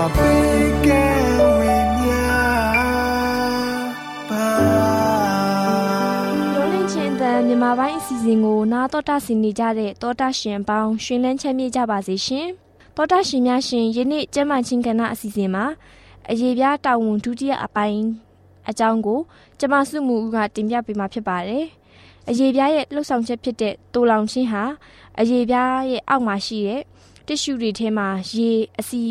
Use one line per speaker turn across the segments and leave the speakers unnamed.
များစွာပေးကဲဝေမြပါတော်လင်းချင်းတန်မြန်မာပိုင်းအစီအစဉ်ကိုနာတော်တာဆင်နေကြတဲ့တောတာရှင်ပေါင်းရှင်လန်းချမ်းမြေ့ကြပါစေရှင်တောတာရှင်များရှင်ယနေ့ကျမချင်းကဏ္ဍအစီအစဉ်မှာအရေးပြားတာဝန်ဒုတိယအပိုင်းအကြောင်းကိုကျမစုမှုကတင်ပြပေးမှာဖြစ်ပါတယ်အရေးပြားရဲ့လှုပ်ဆောင်ချက်ဖြစ်တဲ့တိုလောင်ချင်းဟာအရေးပြားရဲ့အောက်မှာရှိတဲ့တစ်ရှူတွေထဲမှာရေအစီ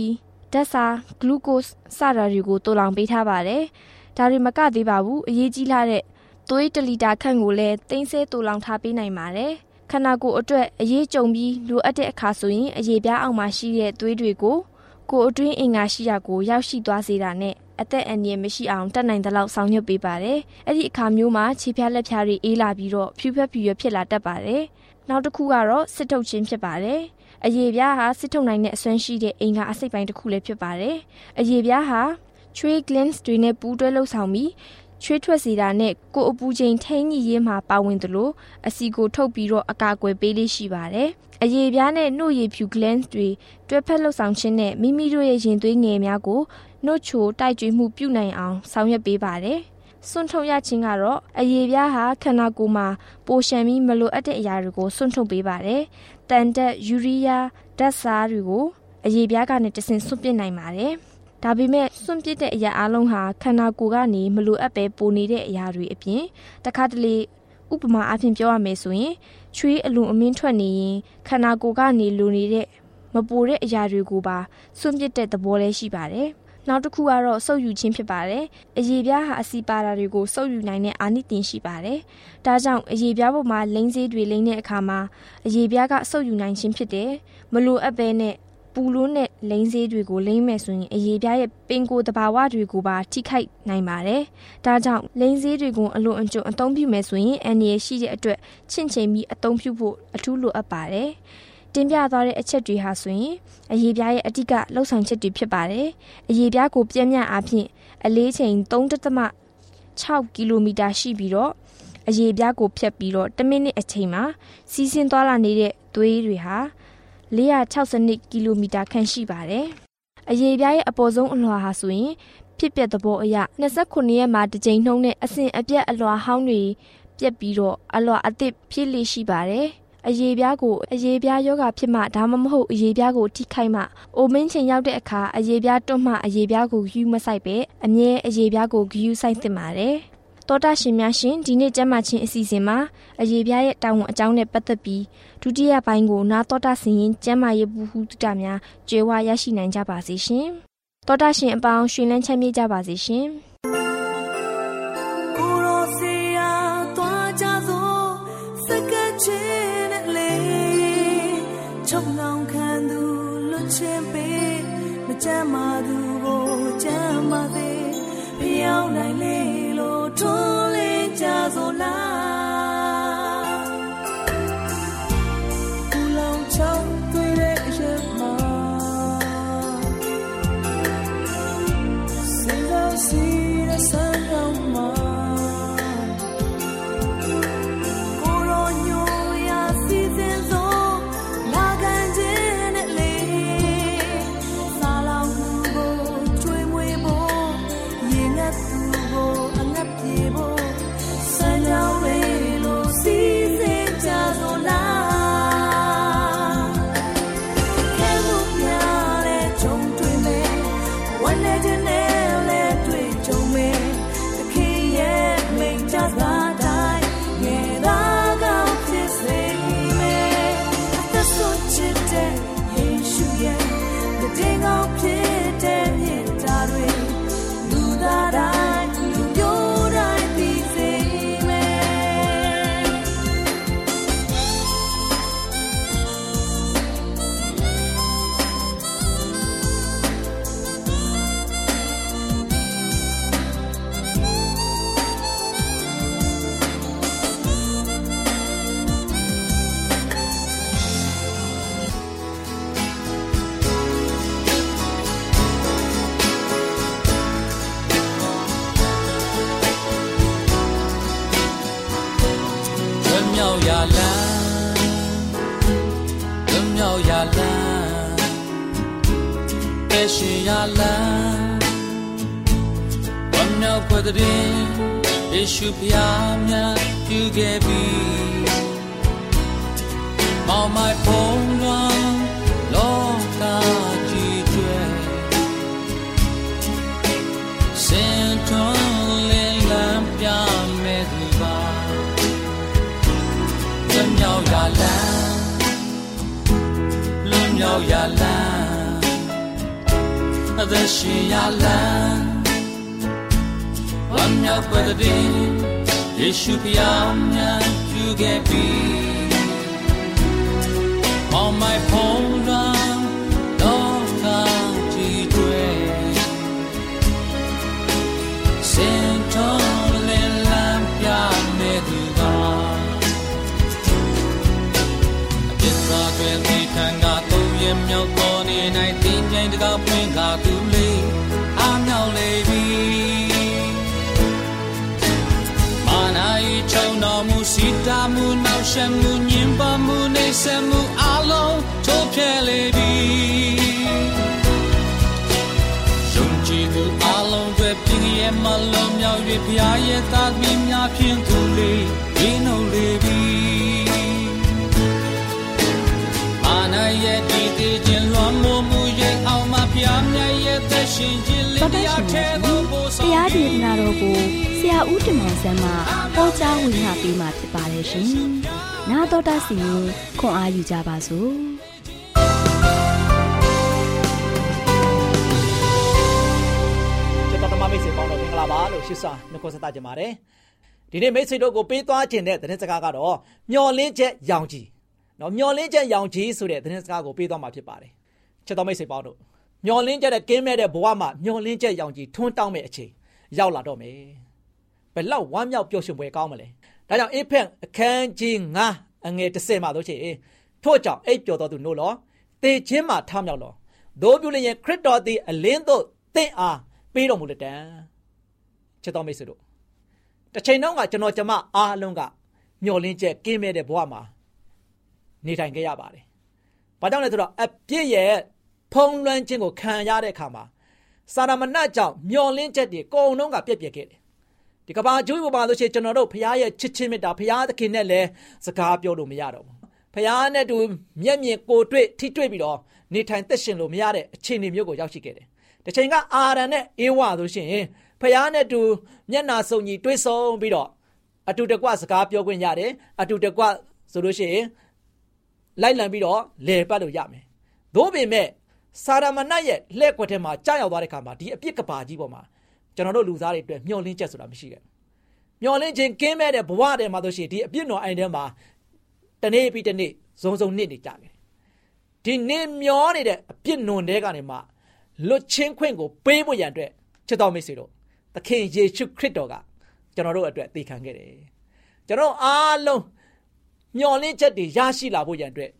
ဓာတ်စာဂလူကို့စ်စတာတွေကိုတိုးလောင်ပေးထားပါတယ်။ဒါတွေမကသေးပါဘူးအရေးကြီးလာတဲ့သွေး1လီတာခန့်ကိုလည်းတင်းဆဲတိုးလောင်ထားပေးနိုင်ပါတယ်။ခန္ဓာကိုယ်အတွက်အရေးကြုံပြီးလိုအပ်တဲ့အခါဆိုရင်အရေးပြားအောင်မှာရှိတဲ့သွေးတွေကိုကိုယ်အတွင်းအင်္ဂါရှိရာကိုရောက်ရှိသွားစေတာနဲ့အသက်အန္တရာယ်မရှိအောင်တတ်နိုင်သလောက်ဆောင်ရွက်ပေးပါတယ်။အဲ့ဒီအခါမျိုးမှာခြေဖြားလက်ဖြားတွေအေးလာပြီးတော့ဖြူဖြက်ဖြူရဖြစ်လာတတ်ပါတယ်။နောက်တစ်ခုကတော့စစ်ထုတ်ခြင်းဖြစ်ပါတယ်။ အရေပြားဟာစစ်ထုတ်နိုင်တဲ့အစွမ်းရှိတဲ့အင်္ဂါအစိတ်ပိုင်းတစ်ခုလည်းဖြစ်ပါတယ်။အရေပြားဟာချွေး glands တွေနဲ့ပူးတွဲလှုပ်ဆောင်ပြီးချွေးထွက်စေတာနဲ့ကိုယ်အပူချိန်ထိန်းညှိရေးမှာပါဝင်သလိုအစီကိုထုတ်ပြီးတော့အကာအကွယ်ပေးလေးရှိပါတယ်။အရေပြားနဲ့နှုတ်ရည်ဖြူ glands တွေတွဲဖက်လှုပ်ဆောင်ခြင်းနဲ့မိမိတို့ရဲ့ရင်သွေးငယ်များကိုနှုတ်ချိုတိုက်ကြွေမှုပြုနိုင်အောင်ဆောင်ရွက်ပေးပါတယ်။စွန့်ထုတ်ရခြင်းကတော့အရေပြားဟာခန္ဓာကိုယ်မှာပိုရှံပြီးမလိုအပ်တဲ့အရာတွေကိုစွန့်ထုတ်ပေးပါတယ်။ တန်တက်ယူရီးယားဓာတ်စားတွေကိုအရေပြားကနေတဆင့်စွန့်ပစ်နိုင်ပါတယ်။ဒါပေမဲ့စွန့်ပစ်တဲ့အရာအလုံးဟာခန္ဓာကိုယ်ကနေမလိုအပ်ပဲပိုနေတဲ့အရာတွေအပြင်တခါတလေဥပမာအဖြစ်ပြောရမယ်ဆိုရင်ချွေးအလွန်အမင်းထွက်နေရင်ခန္ဓာကိုယ်ကနေလိုနေတဲ့မပိုတဲ့အရာတွေကိုပါစွန့်ပစ်တဲ့သဘောလည်းရှိပါတယ်။ နောက်တစ်ခုကတော့စုပ်ယူခြင်းဖြစ်ပါတယ်။အရေပြားဟာအစီပါတာတွေကိုစုပ်ယူနိုင်တဲ့အာနိသင်ရှိပါတယ်။ဒါကြောင့်အရေပြားပေါ်မှာလိမ့်စေးတွေလိမ့်တဲ့အခါမှာအရေပြားကစုပ်ယူနိုင်ခြင်းဖြစ်တယ်။မလိုအပ်ဘဲနဲ့ပူလို့နဲ့လိမ့်စေးတွေကိုလိမ့်မယ်ဆိုရင်အရေပြားရဲ့ပင်ကိုယ်တဘာဝတွေကိုပါထိခိုက်နိုင်ပါတယ်။ဒါကြောင့်လိမ့်စေးတွေကိုအလွန်အကျွံအသုံးပြုမယ်ဆိုရင်အန္တရာယ်ရှိတဲ့အတွက်ချင့်ချိန်ပြီးအသုံးပြုဖို့အထူးလိုအပ်ပါတယ်။ တင်ပြသွားတဲ့အချက်တွေဟာဆိုရင်အရေးပြားရဲ့အဓိကလှုပ်ဆောင်ချက်တွေဖြစ်ပါတယ်။အရေးပြားကိုပြင်းပြအားဖြင့်အလေးချိန်3.6ကီလိုမီတာရှိပြီးတော့အရေးပြားကိုဖြတ်ပြီးတော့10မိနစ်အချိန်မှာစီးဆင်းသွားလာနေတဲ့သွေးတွေဟာ462ကီလိုမီတာခန့်ရှိပါတယ်။အရေးပြားရဲ့အပေါ်ဆုံးအလွှာဟာဆိုရင်ဖြစ်ပျက်သဘောအရ29ရက်မှာတစ်ကြိမ်နှုံးနဲ့အစဉ်အပြတ်အလွှာဟောင်းတွေပြက်ပြီးတော့အလွှာအသစ်ဖြစ်လေရှိပါတယ်။ အရေပြားကိုအရေပြားယောဂဖြစ်မှဒါမှမဟုတ်အရေပြားကိုထိခိုက်မှအိုမင်းချိန်ရောက်တဲ့အခါအရေပြားတွန့်မှအရေပြားကိုဂယူးမဆိုင်ပဲအမြဲအရေပြားကိုဂယူးဆိုင်သင့်ပါတယ်တောတာရှင်များရှင်ဒီနေ့ကျမ်းမာခြင်းအစီအစဉ်မှာအရေးပြားရဲ့တာဝန်အကြောင်းနဲ့ပတ်သက်ပြီးဒုတိယပိုင်းကိုနာတောတာဆင်ရင်ကျမ်းမာရေးဘူးဟုတများကျွေးဝရရှိနိုင်ကြပါစေရှင်တောတာရှင်အပေါင်းရှင်လန်းချမ်းမြေ့ကြပါစေရှင် ဖျားမြ
တ်ပြုခဲ့ပြီမောင်မိုက်ဖုံးလွှမ်းလောကကြီးကျွဲစင်ထွန်းလင်းလန်းပြမဲ့သူပါလွန်မြောက်ရလန်းလွန်မြောက်ရလန်းအသက်ရှင်ရလန်း ဝမ်းမြောက်ပွက်တဲ့ယေရှုဖျားမြတ်ပြုခဲ့ပြီ on my phone run တော့ကကြည့်တွေ့စင်တော်လင်းလန်းပြမဲ့သူကအပြစ်သာတွင် ချုံတော်မူစီတာမူနောက်ရှက်မှုညင်ပါမှုနေဆက်မှုအလုံးထိုးဖျက်လေပြီယုံကြည်သူအလုံးတွေပြင်းရဲ့မလုံးမြောက်၍ဖျားရဲ့သားသမီးများဖြင့်သူလေးဝင်းနှုတ်လေပြီမာနာရဲ့ဒီတည်ခြင်းလွန်မှုမူရဲ့အောင်မဖျားမြတ်ရဲ့သက်ရှင်ခြင်းလင်းတရားထဲသို့ပို့ဆောင်
တရားဒေသနာတော်ကိုဆရာဦးတင်မောင်ဆန်းမှဟောကြားဝင်ငါပေးมาဖြစ်ပါတယ်ရှင်။နာတော်တာစီရင်ခွန်အားယူကြပါစို့။
ကျွန်တော်ဓမ္မမိတ်ဆွေပေါင်းတော်မင်္ဂလာပါလို့ရှင်းစွာနှုတ်ဆက်သကြပါတယ်ဒီနေ့မိတ်ဆွေတို့ကိုပေးသွားခြင်းတဲ့သတင်းစကားကတော့မျော်လင့်ချက်ရောင်ကြီးနော်မျော်လင့်ချက်ရောင်ကြီးဆိုတဲ့သတင်းစကားကိုပေးသွားမှာဖြစ်ပါတယ်ချစ်တော်မိတ်ဆွေပေါင်းတို့ မျော်လင့်ချက်တဲ့ကင်းမဲ့တဲ့ဘဝမှာမျော်လင့်ချက်ရောင်ကြီးထွန်းတောင်းမဲ့အချိန်ရောက်လာတော့မယ်ဘယ်လောက်ဝမ်းမြောက်ပျော်ရွှင်ပွဲကောင်းမလဲဒါကြောင့်အေဖက်အခန်းကြီး9အငယ်30မှာတို့ချေထို့ကြောင့်အိပ်ပျော်တော်သူနို့လောတေခြင်းမှာထမြောက်လောဒို့ပြုလျင်ခရစ်တော်သည်အလင်းသို့တင့်အားပေးတော်မူလက်တံချစ်တော်မိတ်ဆွေတို့တစ်ချိန်တော့ကကျွန်တော်ကျမအားလုံးကမျောလင်းချက်ကင်းမဲ့တဲ့ဘဝမှာနေထိုင်ခဲ့ရပါတယ်။ဘာကြောင့်လဲဆိုတော့အပြစ်ရဲ့ ဖုံးလွှမ်းခြင်းကိုခံရတဲ့အခါမှာစာရမဏကြောင့်မျောလင်းချက်တွေအကုန်လုံးကပြက်ပြက်ခဲ့တယ်။ဒီကဘာကျွေးပေါ်ပါလို့ရှိရင်ကျွန်တော်တို့ဖရားရဲ့ချစ်ချင်းမေတ္တာဖရားသခင်နဲ့လည်းစကားပြောလို့မရတော့ဘူး။ဖရားနဲ့တူမျက်မြင်ကိုတွေ့ထိတွေ့ပြီးတော့နေထိုင်သက်ရှင်လို့မရတဲ့အခြေအနေမျိုးကိုရောက်ရှိခဲ့တယ်။တစ်ချိန်ကအာရန်နဲ့အေဝါဆိုရှင်ဖះနဲ့တူမျက်နာစုံကြီးတွေးဆုံပြီးတော့အတူတကွစကားပြောခွင့်ရတယ်အတူတကွဆိုလို့ရှိရင်လိုက်လံပြီးတော့လဲပတ်လို့ရမယ်သို့ပေမဲ့ စာရမဏတ်ရဲ့လှဲ့ကွက်ထဲမှာကြာရောက်သွားတဲ့ခါမှာဒီအပြစ်ကဘာကြီးပေါ်မှာကျွန်တော်တို့လူသားတွေအတွက်မျောလင်းချက်ဆိုတာမရှိခဲ့မျောလင်းခြင်းကင်းမဲ့တဲ့ဘဝထဲမှာဆိုရှင်ဒီအပြစ်တော်အိုင်ထဲမှာတနေ့ပြီးတနေ့ဇုံဇုံနစ်နေကြတယ်ဒီနေမျောနေတဲ့အပြစ်နွန်တဲ့ကနေမှလွတ်ချင်းခွင့်ကိုပေးဖို့ရန်အတွက်ချစ်တော်မိတ်ဆွေတို့သခင်ယေရှုခရစ်တော်ကကျွန်တော်တို့အတွက်တည်ခံခဲ့တယ်ကျွန်တော်အားလုံးမျော်လင့်ချက်တွေရရှိလာဖို့ရန်အတွက်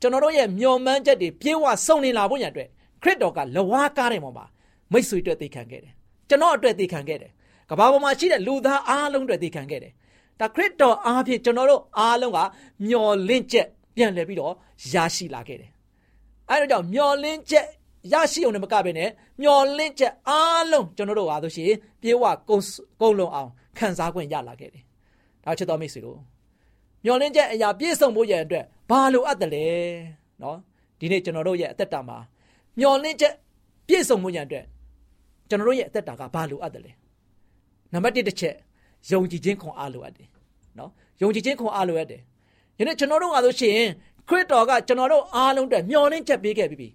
ကျွန်တော်တို့ရဲ့မျော်မှန်းချက်တွေပြေဝဆုံနေလာဖို့ရန်အတွက်ခရစ်တော်ကလဝါကားတဲ့ပုံမှာမိတ်ဆွေအတွက်တည်ခံခဲ့တယ်ကျွန်တော်အတွက်တည်ခံခဲ့တယ်ကဘာပေါ်မှာရှိတဲ့လူသားအားလုံးအတွက်တည်ခံခဲ့တယ်ဒါခရစ်တော်အားဖြင့်ကျွန်တော်တို့အားလုံးကမျော်လင့်ချက်ပြန်လည်ပြီးတော့ရရှိလာခဲ့တယ်အဲဒါကြောင့်မျော်လင့်ချက်ရရှိအောင်လည်းမကဘဲနဲ့မျော်လင့်ချက်အားလုံးကျွန်တော်တို့ဟာဆိုရှင်ပြေဝကုံကုံလုံးအောင်ခံစား권ရလာခဲ့တယ်။ဒါချစ်တော်မိတ်ဆွေတို့ မျော်လင့်ချက်အရာပြည့်စုံဖို့ရန်အတွက်ဘာလိုအပ်တယ်လဲနော်ဒီနေ့ကျွန်တော်တို့ရဲ့အသက်တာမှာမျော်လင့်ချက်ပြည့်စုံဖို့ရန်အတွက်ကျွန်တော်တို့ရဲ့အသက်တာကဘာလိုအပ်တယ်လဲနံပါတ်1တစ်ချက်ယုံကြည်ခြင်းခွန်အားလိုအပ်တယ်နော်ယုံကြည်ခြင်းခွန်အားလိုအပ်တယ်ယနေ့ကျွန်တော်တို့ကဆိုရှင်ခရစ်တော်ကကျွန်တော်တို့အားလုံးအတွက်မျော်လင့်ချက်ပေးခဲ့ပြီးပြီ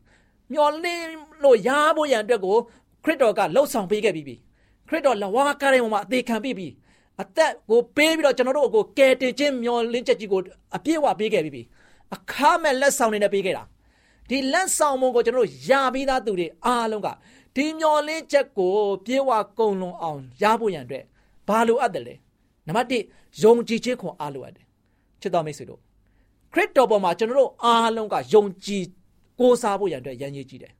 မျော်လင့်လို့ရဖို့ရန်အတွက်ကိုခရစ်တော်ကလှုပ်ဆောင်ပေးခဲ့ပြီးပြီခရစ်တော်လဝါကားတဲ့မှာအသေးခံပြီးပြီ အသက်ကိုပေးပြီးတော့ကျွန်တော်တို့ကိုကယ်တင်ခြင်းမျော်လင့်ချက်ကြီးကိုအပြည့်အဝပေးခဲ့ပြီးပြီအခါမဲ့လက်ဆောင်တွေနဲ့ပေးခဲ့တာဒီလက်ဆောင်မုံကိုကျွန်တော်တို့ယာပြီးသားသူတွေအားလုံးကဒီမျော်လင့်ချက်ကိုပြေဝကုံလွန်အောင်ရဖို့ရန်အတွက်ဘာလိုအပ်တယ်လဲနံပါတ်1ယုံကြည်ခြင်းခွန်အားလိုအပ်တယ်ချစ်တော်မိတ်ဆွေတို့ခရစ်တော်ပေါ်မှာကျွန်တော်တို့အားလုံးကယုံကြည်ကိုးစားဖို့ရန်အတွက်ရန်ရည်ကြည့်တယ်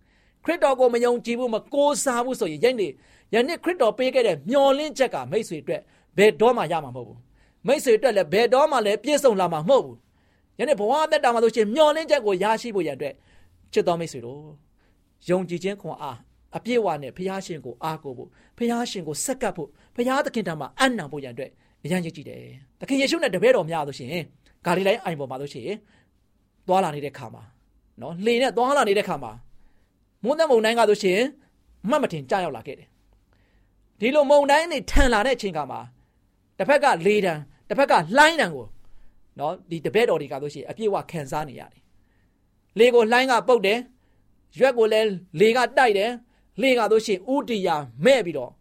ခရစ်တော်ကိုမယုံကြည်ဘူးမကိုးစားဘူးဆိုရင်ယနေ့ယနေ့ခရစ်တော်ပေးခဲ့တဲ့မျော်လင့်ချက်ကမိတ်ဆွေအတွက် ဘယ်တော့မှရမှာမဟုတ်ဘူးမိတ်ဆွေအတွက်လည်းဘယ်တော့မှလည်းပြည့်စုံလာမှာမဟုတ်ဘူးယနေ့ဘဝအသက်တာမှာဆိုရှင်မျော်လင့်ချက်ကိုရရှိဖို့ရန်အတွက်ချစ်တော်မိတ်ဆွေတို့ယုံကြည်ခြင်းခွန်အားအပြည့်အဝနဲ့ဘုရားရှင်ကိုအားကိုးဖို့ဘုရားရှင်ကိုစက္ကပ်ဖို့ဘုရားသခင်တမှာအံ့နံဖို့ရန်အတွက်အရန်ရည်ကြည့်တယ်။သခင်ယေရှုနဲ့တပည့်တော်များလို့ရှိရင်ဂါလိလိုင်းအိုင်ပေါ်မှာလို့ရှိရင်သွားလာနေတဲ့ခါမှာနော်လှေနဲ့သွားလာနေတဲ့ခါမှာမုန်းတဲ့မုန်တိုင်းကဆိုရှင်မှတ်မတင်ကြောက်လာခဲ့တယ်။ဒီလိုမုန်တိုင်းတွေထန်လာတဲ့အချိန်ကမှာ တစ်ဖက်ကလေတံတစ်ဖက်ကလှိုင်းတံကိုနော်ဒီတပည့်တော်တွေကဆိုရှင်အပြည့်အဝခံစားနေရတယ်။လေကိုလှိုင်းကပုတ်တယ်။ရွက်ကိုလည်းလေကတိုက်တယ်။လေကဆိုရှင်ဥတီယာမဲ့ပြီးတော့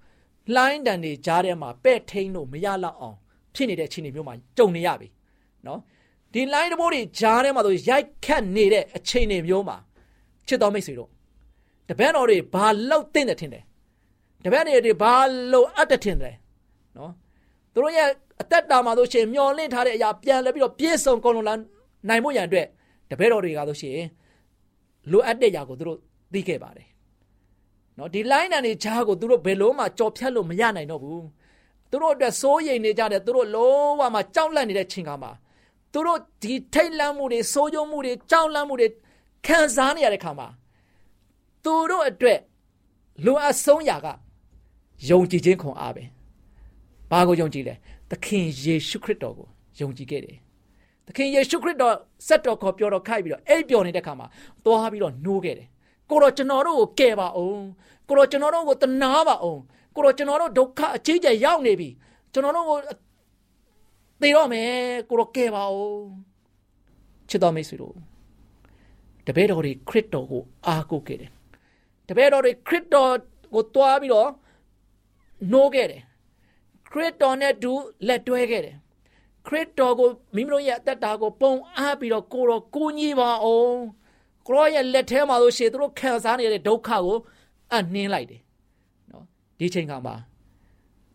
လှိုင်းတံတွေကြားထဲမှာပဲ့ထိန်လို့မရလောက်အောင်ဖြစ်နေတဲ့အခြေအနေမျိုးမှာကြုံနေရပြီ။နော်ဒီလိုင်းတဘိုးတွေကြားထဲမှာဆိုရိုက်ခတ်နေတဲ့အချိန်တွေမျိုးမှာချစ်တော်မိတ်ဆွေတို့တပည့်တော်တွေဘာလောက်တင်တယ်ထင်တယ်တပည့်တွေဘာလောက်အပ်တယ်ထင်တယ်နော် သူတို့ရဲ့အသက်တာမှာဆိုရှင်မျောလင့်ထားတဲ့အရာပြန်လဲပြီးတော့ပြည့်စုံကုန်လုံးလာနိုင်ဖို့ရန်အတွက်တပည့်တော်တွေကဆိုရှင်လိုအပ်တဲ့အရာကိုသူတို့သိခဲ့ပါတယ်နော်ဒီလိုင်းတန်တွေဂျားကိုသူတို့ဘယ်လို့မှကြော်ဖြတ်လို့မရနိုင်တော့ဘူးသူတို့အတွက်စိုးရိမ်နေကြတယ်သူတို့လုံးဝမှကြောက်လန့်နေတဲ့ချိန်ခါမှာသူတို့ဒီထိတ်လန့်မှုတွေစိုးရုံမှုတွေကြောက်လန့်မှုတွေခံစားနေရတဲ့ခါမှာသူတို့အတွက်လိုအပ်ဆုံးရာကယုံကြည်ခြင်းခွန်အားပဲ။ ဘာကိုယုံကြည်လဲ။သခင်ယေရှုခရစ်တော်ကိုယုံကြည်ခဲ့တယ်။သခင်ယေရှုခရစ်တော်ဆက်တော်ခေါ်ပြောတော်ခိုက်ပြီးတော့အိပ်ပျော်နေတဲ့ခါမှာသွားပြီးတော့နှိုးခဲ့တယ်။ကိုတော့ကျွန်တော်တို့ကိုကယ်ပါအောင်။ကိုတော့ကျွန်တော်တို့ကိုတနာပါအောင်။ကိုတော့ကျွန်တော်တို့ဒုက္ခအကြီးကျယ်ရောက်နေပြီ။ကျွန်တော်တို့ကိုသေတော့မယ်ကိုတော့ကယ်ပါဦးချစ်တော်မိတ်ဆွေတို့တပည့်တော်တွေခရစ်တော်ကိုအားကိုးခဲ့တယ်တပည့်တော်တွေခရစ်တော်ကိုတွားပြီးတော့နိုးခဲ့တယ် ခရစ်တော်နဲ့တူလက်တွဲခဲ့တယ်ခရစ်တော်ကိုမိမိတို့ရဲ့အသက်တာကိုပုံအားပြီးတော့ကိုတော်ကိုကြီးပါအောင်ကိုရောရဲ့လက်ထဲမှာလို့ရှေ့သူတို့ခံစားနေတဲ့ဒုက္ခကိုအနှင်းလိုက်တယ်နော်ဒီချိန်ကမှာ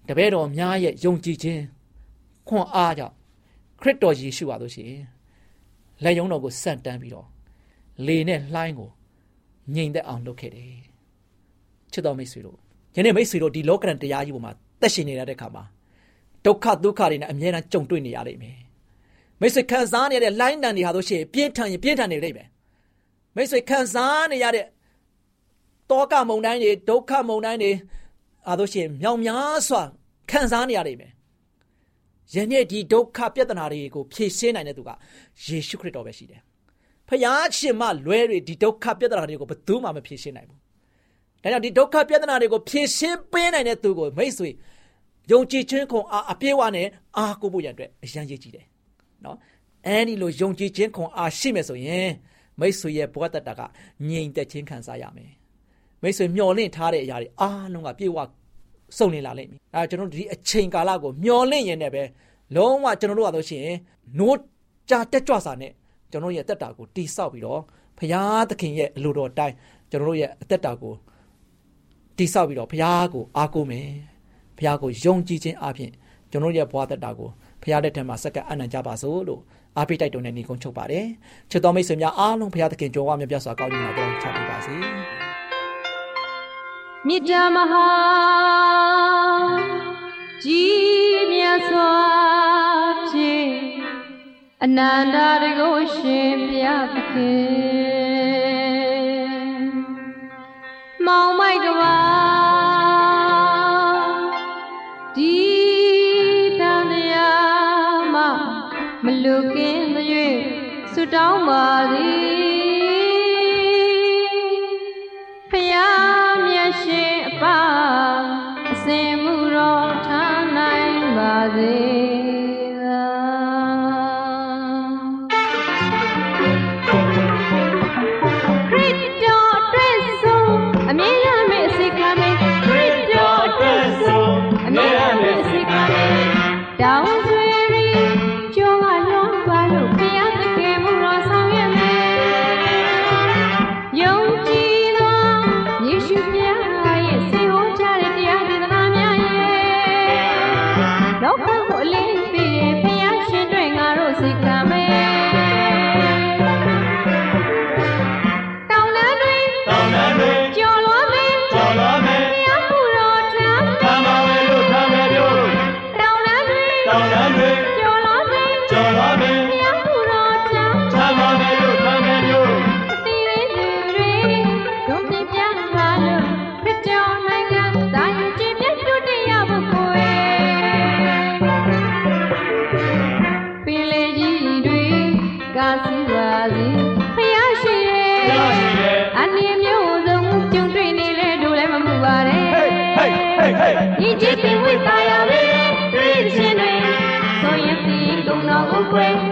တပည့်တော်များရဲ့ယုံကြည်ခြင်းခွန်အားကြောင့်ခရစ်တော်ယေရှုပါလို့ရှိရင်လက်ယုံတော်ကိုစန့်တန်းပြီးတော့လေနဲ့လှိုင်းကိုငြိမ်သက်အောင်လုပ်ခဲ့တယ်ချစ်တော်မိတ်ဆွေတို့ယနေ့မိတ်ဆွေတို့ဒီလောကရန်တရားကြီးပေါ်မှာ သက်ရှင်နေရတဲ့အခါမှာဒုက္ခဒုက္ခတွေနဲ့အမြဲတမ်းကြုံတွေ့နေရလိမ့်မယ်မိတ်ဆွေခံစားနေရတဲ့လှိုင်းတန်တွေဟာဆိုရှင်ပြင်းထန်ရင်ပြင်းထန်နေလိမ့်မယ်မိတ်ဆွေခံစားနေရတဲ့တောကမုန်တိုင်းတွေဒုက္ခမုန်တိုင်းတွေအားလို့ရှိရင်မြောင်များစွာခံစားနေရလိမ့်မယ်ယနေ့ဒီဒုက္ခပြဿနာတွေကိုဖြေရှင်းနိုင်တဲ့သူကယေရှုခရစ်တော်ပဲရှိတယ်။ဖယားရှင်မလွဲတွေဒီဒုက္ခပြဿနာတွေကိုဘယ်သူမှမဖြေရှင်းနိုင်ဘူး။ဒါကြောင့်ဒီဒုက္ခပြဿနာတွေကိုဖြေရှင်းပေးနိုင်တဲ့သူကိုမိတ်ဆွေ ယုံကြည်ခြင်းခွန်အားအပြည့်အဝနဲ့အားကိုးဖို့ရတဲ့အတွက်အရန်ရည်ကြည်တယ်။နော်။အဲဒီလိုယုံကြည်ခြင်းခွန်အားရှိမယ်ဆိုရင်မိတ်ဆွေရဲ့ဘဝတတကငြိမ်သက်ခြင်းခံစားရမယ်။မိတ်ဆွေမျှော်လင့်ထားတဲ့အရာတွေအားလုံးကပြေဝစုံနေလာလိမ့်မယ်အဲကျွန်တော်တို့ဒီအချိန်ကာလကိုမျောလင့်ရင်လည်းပဲလုံးဝကျွန်တော်တို့ကလို့ရှိရင်နိုးကြတက်ကြွစာနဲ့ကျွန်တော်ရဲ့အသက်တာကိုတိဆောက်ပြီးတော့ဖရာသခင်ရဲ့အလိုတော်အတိုင်းကျွန်တော်တို့ရဲ့အသက်တာကိုတိဆောက်ပြီးတော့ဖရာကိုအားကိုးမယ် ဖရာကိုယုံကြည်ခြင်းအပြင်ကျွန်တော်ရဲ့ဘဝသက်တာကိုဖရာတဲ့ထက်မှာစက္ကန့်အနံ့ကြပါစို့လို့အားပေးတိုက်တွန်းတဲ့ညီကုန်းချုပ်ပါတယ်ချစ်တော်မိတ်ဆွေများအားလုံးဖရာသခင်ကြွယ်ဝမြတ်ပြစွာကောင်းကြီးမှာကြောင်းချပေးပါစေ
မြစ်တာမဟာကြီးမြတ်စွာဖြင့်အနန္တတကုရှင်ဘုရားသခင်မောင်မိုက်ကပါ ကင်းသွေးဆုတောင်းပါသည် က away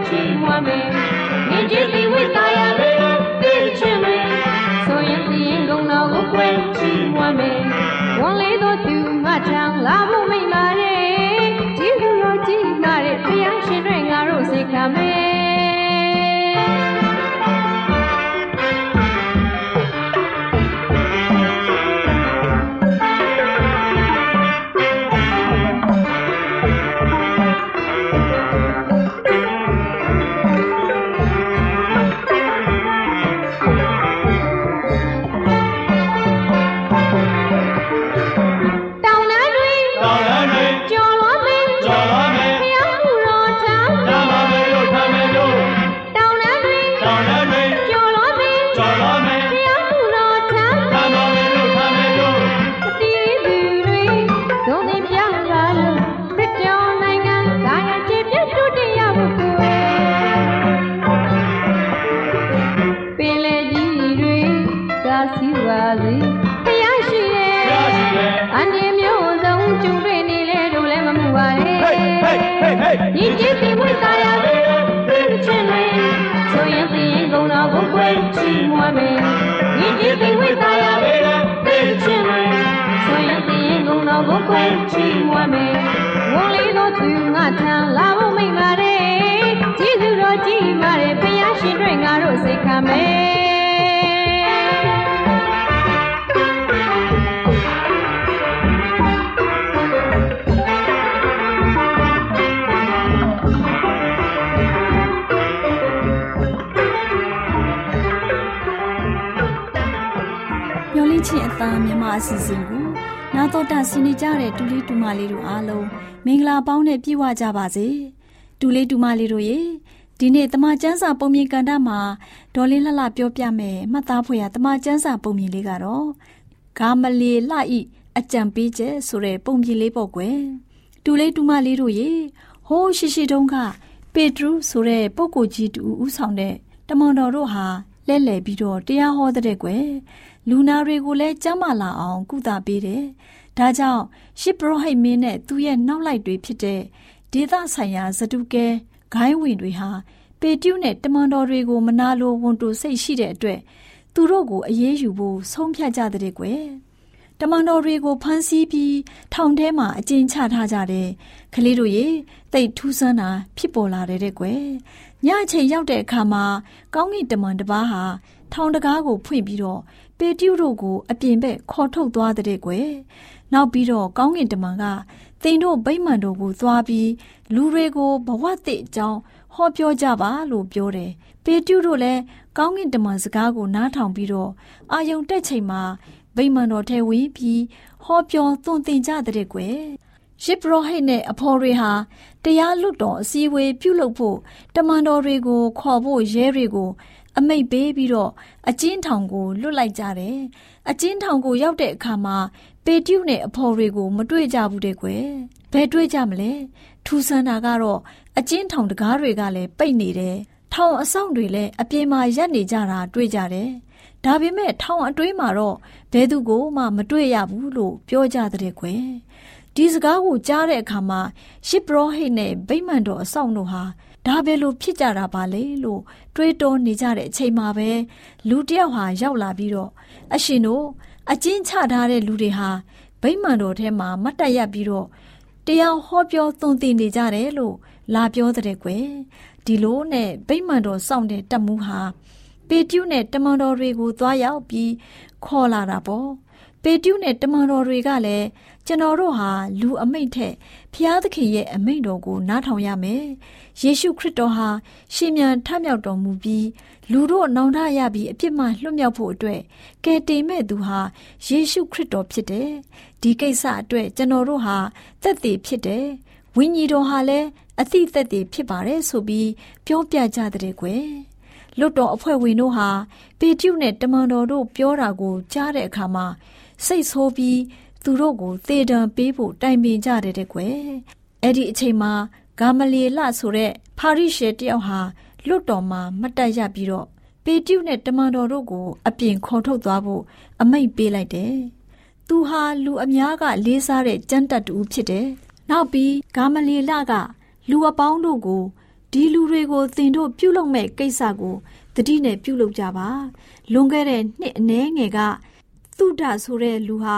ခွဲချီးမွမ်းမယ်ဝန်လေးတို့သူငါထံလာဖို့မိတ်ပါတယ်ကျေးဇူးတော်ကြီးပါတယ်ဖယားရှင်တွေငါတို့စိတ်ခံမယ်
မျော်လင့်ခြင်းအသားမြမအစီအစဉ်ကို နာတော်တာဆင်းနေကြတဲ့တူလေးတူမလေးတို့အားလုံးမင်္ဂလာပေါင်းနဲ့ပြည့်ဝကြပါစေတူလေးတူမလေးတို့ရေဒီနေ့တမချန်းစာပုံမြင်ကန်တာမှာဒေါ်လေးလှလှပြောပြမယ်မှတ်သားဖွယ်ရတမချန်းစာပုံမြင်လေးကတော့ဂါမလီလှဤအကြံပေးချက်ဆိုတဲ့ပုံမြင်လေးပေါ့ကွယ်တူလေးတူမလေးတို့ရေဟိုးရှိရှိတုန်းကပေထရုဆိုတဲ့ပုဂ္ဂိုလ်ကြီးတူဦးဆောင်တဲ့တမန်တော်တို့ဟာလဲလှယ်ပြီးတော့တရားဟောတဲ့ကွယ် လူနာတွေကိုလည်းကြမ်းမာလာအောင် ကုသပေးတယ်။ဒါကြောင့်ရှစ်ပရောဟိတ်မင်းနဲ့သူ့ရဲ့နောက်လိုက်တွေဖြစ်တဲ့ဒေသဆိုင်ရာဇတုကဲဂိုင်းဝင်တွေဟာပေတျုနဲ့တမန်တော်တွေကိုမနာလိုဝန်တိုစိတ်ရှိတဲ့အတွက်သူတို့ကိုအေးအေးယူဖို့ဆုံးဖြတ်ကြတဲ့ကွယ်။တမန်တော်တွေကိုဖမ်းဆီးပြီးထောင်ထဲမှာအကျဉ်းချထားကြတယ်။ကလေးတို့ရေတိတ်ထူးဆန်းတာဖြစ်ပေါ်လာတဲ့ကွယ်။ညအချိန်ရောက်တဲ့အခါမှာကောင်းကင်တမန်တစ်ပါးဟာထောင်တကားကိုဖွင့်ပြီးတော့ ပေတျုတို့ကိုအပြင်ဘက်ခေါ်ထုတ်သွားတဲ့ကွယ်နောက်ပြီးတော့ကောင်းကင်တမန်ကသင်တို့ဗိမ္မာန်တို့ကိုသွားပြီးလူတွေကိုဘဝသစ်အကြောင်းဟောပြောကြပါလို့ပြောတယ်ပေတျုတို့လည်းကောင်းကင်တမန်စကားကိုနားထောင်ပြီးတော့အာယုံတက်ချိန်မှာဗိမ္မာန်တော်ထဲဝင်ပြီးဟောပြောသွန်သင်ကြတဲ့ကွယ်ရှစ်ပရောဟိတ်နဲ့အဖော်တွေဟာတရားလွတ်တော်အစည်းအဝေးပြုလုပ်ဖို့တမန်တော်တွေကိုခေါ်ဖို့ရဲတွေကို အမိတ်ပေးပြီးတော့အကျဉ်းထောင်ကိုလွတ်လိုက်ကြတယ်။အကျဉ်းထောင်ကိုရောက်တဲ့အခါမှာပေတျုနဲ့အဖော်တွေကိုမတွေ့ကြဘူးတဲ့ကွယ်။ဘယ်တွေ့ကြမလဲ။ထူဆန်းတာကတော့အကျဉ်းထောင်တကားတွေကလည်းပိတ်နေတယ်။ထောင်အဆောင်တွေလည်းအပြင်မှာရပ်နေကြတာတွေ့ကြတယ်။ဒါပေမဲ့ထောင်အတွင်းမှာတော့ဘယ်သူကိုမှမတွေ့ရဘူးလို့ပြောကြတဲ့ကွယ်။ဒီစကားကိုကြားတဲ့အခါမှာရှစ်ပရောဟိတ်နဲ့ဗိမ္မာန်တော်အဆောင်တို့ဟာ ဒါပဲလို့ဖြစ်ကြတာပါလေလို့တွေးတောနေကြတဲ့အချိန်မှာပဲလူတယောက်ဟာရောက်လာပြီးတော့အရှင်တို့အကျဉ်းချထားတဲ့လူတွေဟာဗိမာန်တော်ထဲမှာမတ်တက်ရပြီးတော့တရားဟောပြောသွန်သင်နေကြတယ်လို့လာပြောတဲ့ကွယ်ဒီလိုနဲ့ဗိမာန်တော်စောင့်တဲ့တက်မှုဟာပေတျုနဲ့တမန်တော်တွေကိုသွားရောက်ပြီးခေါ်လာတာပေါ့ ပေတျုနဲ့တမန်တော်တွေကလည်းကျွန်တော်တို့ဟာလူအမိတ်ထက်ဖျားသခင်ရဲ့အမိန့်တော်ကိုနားထောင်ရမယ်။ယေရှုခရစ်တော်ဟာရှင်မြန်ထမြောက်တော်မူပြီးလူတို့နောင်တရပြီးအပြစ်မှလွတ်မြောက်ဖို့အတွက်ကယ်တင်မဲ့သူဟာယေရှုခရစ်တော်ဖြစ်တယ်။ဒီကိစ္စအတွက်ကျွန်တော်တို့ဟာသက်သေဖြစ်တယ်။ဝိညာဉ်တော်ဟာလည်းအသိသက်သေဖြစ်ပါတယ်ဆိုပြီးပြောပြကြတဲ့ကွယ်။လွတ်တော်အဖွဲ့ဝင်တို့ဟာပေတျုနဲ့တမန်တော်တို့ပြောတာကိုကြားတဲ့အခါမှာ စိတ်ဆိုးပြီးသူတို့ကိုသေဒဏ်ပေးဖို့တိုင်ပင်ကြတယ်တဲ့ကွယ်အဲ့ဒီအချိန်မှာဂါမလီလဆိုတဲ့ဖာရိရှေတယောက်ဟာလွတ်တော်မှာမတ်တက်ရပြီးတော့ပေတျုနဲ့တမန်တော်တို့ကိုအပြင်ခေါ်ထုတ်သွားဖို့အမိန့်ပေးလိုက်တယ်။သူဟာလူအများကလေးစားတဲ့ကျမ်းတတ်တူဖြစ်တယ်။နောက်ပြီးဂါမလီလကလူအပေါင်းတို့ကိုဒီလူတွေကိုသင်တို့ပြုလုပ်မဲ့ကိစ္စကိုတတိနဲ့ပြုလုပ်ကြပါ။လွန်ခဲ့တဲ့နှစ်အနည်းငယ်က သုဒဆိုတဲ့လူဟာ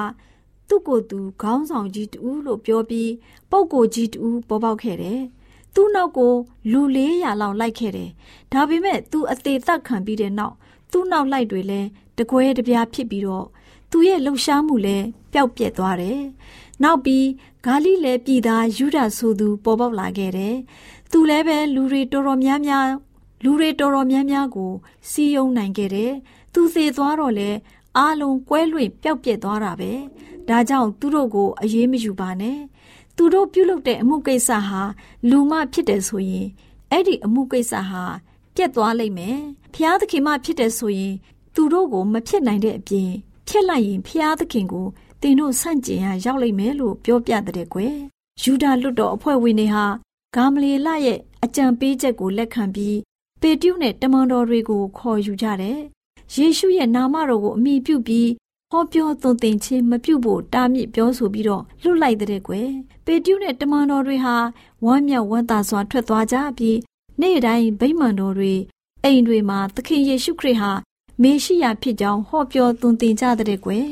သူ့ကိုယ်သူခေါင်းဆောင်ကြီးတူလို့ပြောပြီးပုပ်ကိုကြီးတူပေါ်ပေါက်ခဲ့တယ်။သူ့နောက်ကိုလူ400လောက်လိုက်ခဲ့တယ်။ဒါပေမဲ့သူအသေးသက်ခံပြီးတဲ့နောက်သူ့နောက်လိုက်တွေလည်းတကွဲတပြားဖြစ်ပြီးတော့သူရဲ့လှုပ်ရှားမှုလည်းပျောက်ပြက်သွားတယ်။နောက်ပြီးဂါလိလဲပြည်သားယူဒဆိုသူပေါ်ပေါက်လာခဲ့တယ်။သူလည်းပဲလူတွေတော်တော်များများလူတွေတော်တော်များများကိုစီယုံနိုင်ခဲ့တယ်။သူသေသွားတော့လေ အားလုံးကွဲလွင့်ပျောက်ပြက်သွားတာပဲဒါကြောင့်သူတို့ကိုအရေးမယူပါနဲ့သူတို့ပြုလုပ်တဲ့အမှုကိစ္စဟာလူမဖြစ်တယ်ဆိုရင်အဲ့ဒီအမှုကိစ္စဟာပြက်သွားလိမ့်မယ်ဖျားသခင်မဖြစ်တယ်ဆိုရင် သူတို့ကိုမဖြစ်နိုင်တဲ့အပြင်ဖြစ်လိုက်ရင်ဖျားသခင်ကိုတင်တို့ဆန့်ကျင်ရရောက်လိမ့်မယ်လို့ပြောပြတဲ့ကွယ်ယူဒာလွတ်တော်အဖွဲ့ဝင်တွေဟာဂါမလီလရဲ့အကြံပေးချက်ကိုလက်ခံပြီးပေတျုနဲ့တမန်တော်တွေကိုခေါ်ယူကြတယ် ယေရှုရဲ့နာမတော်ကိုအမိပြုပြီးဟောပြောသွန်သင်ခြင်းမပြုတ်ဖို့တားမြစ်ပြောဆိုပြီးတော့လွတ်လိုက်တဲ့ကွယ်ပေတျုနဲ့တမန်တော်တွေဟာဝမ်းမြောက်ဝမ်းသာစွာထွက်သွားကြပြီးနေ့တိုင်းဗိမာန်တော်တွေအိမ်တွေမှာသခင်ယေရှုခရစ်ဟာမေရှိယဖြစ်ကြောင်းဟောပြောသွန်သင်ကြတဲ့ကွယ်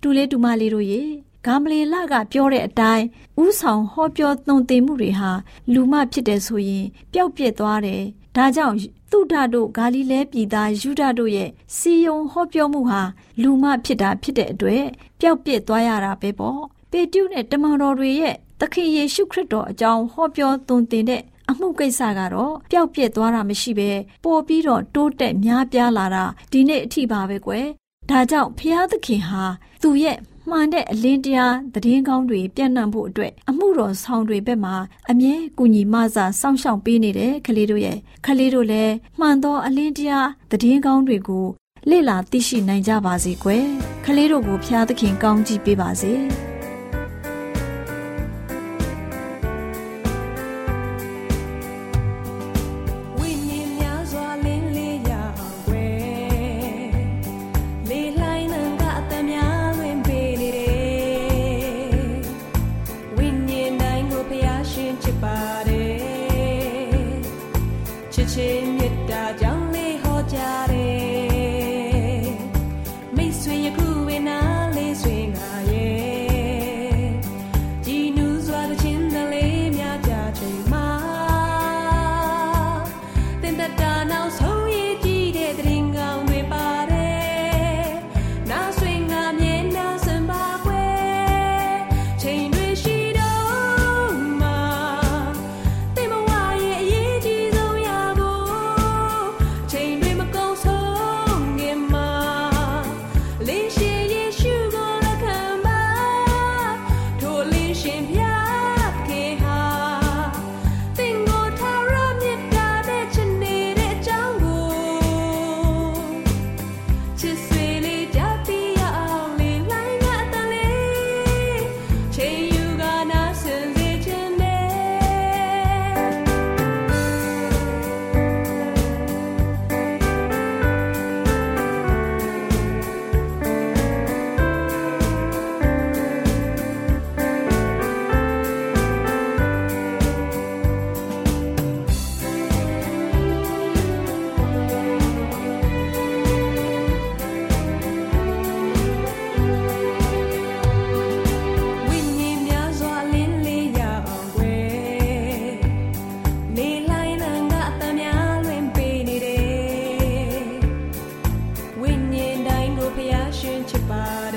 တူလေးတူမလေးတို့ရေဂါမလီလကပြောတဲ့အတိုင်းဥဆောင်ဟောပြောသွန်သင်မှုတွေဟာလူမဖြစ်တယ်ဆိုရင်ပျောက်ပြက်သွားတယ်ဒါကြောင့် သုဒတို့ဂါလိလဲပြည်သားယူဒတို့ရဲ့စီယုံဟောပြောမှုဟာလူမဖြစ်တာဖြစ်တဲ့အတွက်ပျောက်ပြက်သွားရတာပဲပေါ့ပေတျုနဲ့တမန်တော်တွေရဲ့သခင်ယေရှုခရစ်တော်အကြောင်းဟောပြောသွန်သင်တဲ့အမှုကိစ္စကတော့ပျောက်ပြက်သွားတာမရှိပဲပို့ပြီးတော့တိုးတက်များပြားလာတာဒီနေ့အထိပါပဲကွယ်ဒါကြောင့်ဖျားသခင်ဟာသူ့ရဲ့ မှန်တဲ့အလင်းတရားသတင်းကောင်းတွေပြန့်နှံ့ဖို့အတွက်အမှုတော်ဆောင်တွေဘက်မှာအမြဲကူညီမဆာစောင့်ရှောက်ပေးနေတဲ့ကလေးတို့ရဲ့ကလေးတို့လည်းမှန်သောအလင်းတရားသတင်းကောင်းတွေကိုလေ့လာသိရှိနိုင်ကြပါစေကွယ်ကလေးတို့ကိုဖျားသခင်ကောင်းချီးပေးပါစေ။။